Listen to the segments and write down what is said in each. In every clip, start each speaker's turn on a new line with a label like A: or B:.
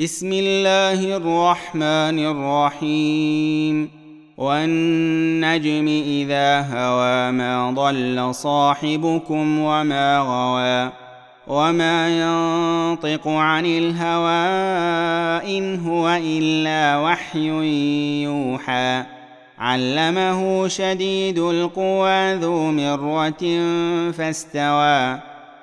A: بسم الله الرحمن الرحيم والنجم اذا هوى ما ضل صاحبكم وما غوى وما ينطق عن الهوى ان هو الا وحي يوحى علمه شديد القوى ذو مره فاستوى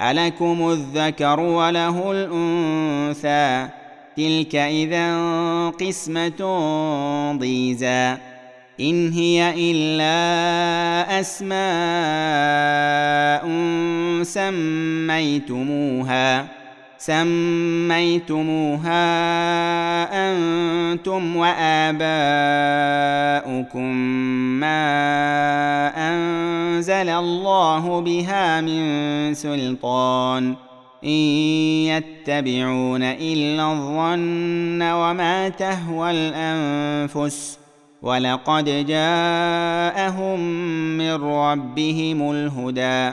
A: ألكم الذكر وله الأنثى تلك إذا قسمة ضيزى إن هي إلا أسماء سميتموها سميتموها انتم واباؤكم ما انزل الله بها من سلطان ان يتبعون الا الظن وما تهوى الانفس ولقد جاءهم من ربهم الهدى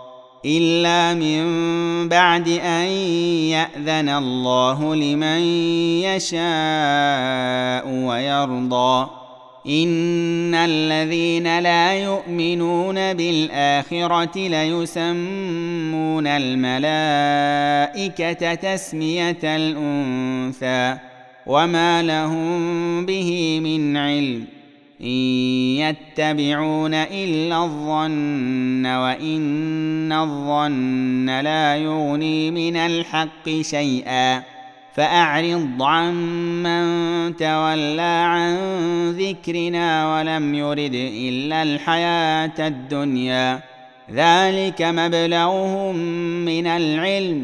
A: الا من بعد ان ياذن الله لمن يشاء ويرضى ان الذين لا يؤمنون بالاخره ليسمون الملائكه تسميه الانثى وما لهم به من علم إن يتبعون إلا الظن وإن الظن لا يغني من الحق شيئا فأعرض عن من تولى عن ذكرنا ولم يرد إلا الحياة الدنيا ذلك مبلغهم من العلم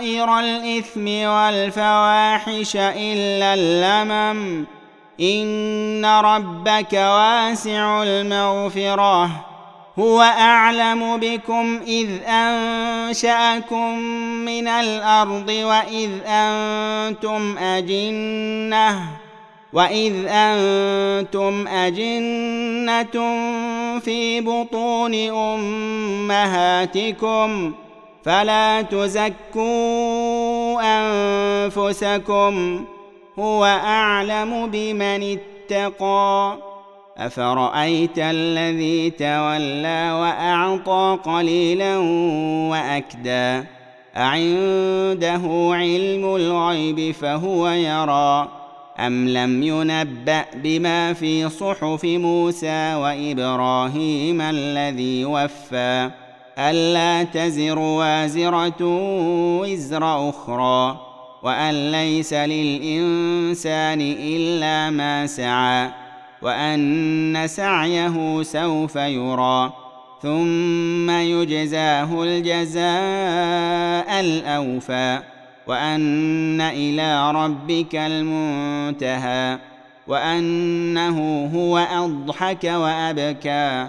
A: كبائر الإثم والفواحش إلا اللمم إن ربك واسع المغفرة هو أعلم بكم إذ أنشأكم من الأرض وإذ أنتم أجنة وإذ أنتم أجنة في بطون أمهاتكم ۖ فلا تزكوا انفسكم هو اعلم بمن اتقى افرايت الذي تولى واعطى قليلا واكدى اعنده علم الغيب فهو يرى ام لم ينبا بما في صحف موسى وابراهيم الذي وفى ألا تزر وازرة وزر أخرى وأن ليس للإنسان إلا ما سعى وأن سعيه سوف يرى ثم يجزاه الجزاء الأوفى وأن إلى ربك المنتهى وأنه هو أضحك وأبكى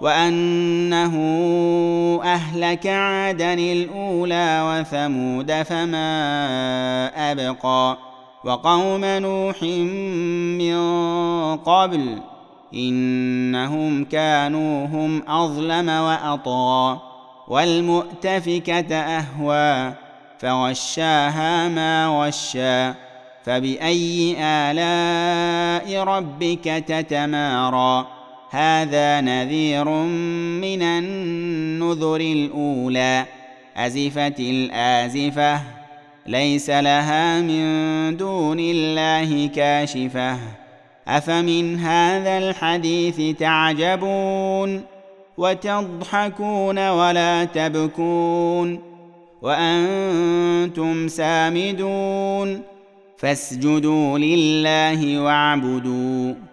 A: وانه اهلك عادا الاولى وثمود فما ابقى وقوم نوح من قبل انهم كانوا هم اظلم واطغى والمؤتفكه اهوى فغشاها ما غشى فباي الاء ربك تتمارى هذا نذير من النذر الاولى ازفت الازفه ليس لها من دون الله كاشفه افمن هذا الحديث تعجبون وتضحكون ولا تبكون وانتم سامدون فاسجدوا لله واعبدوا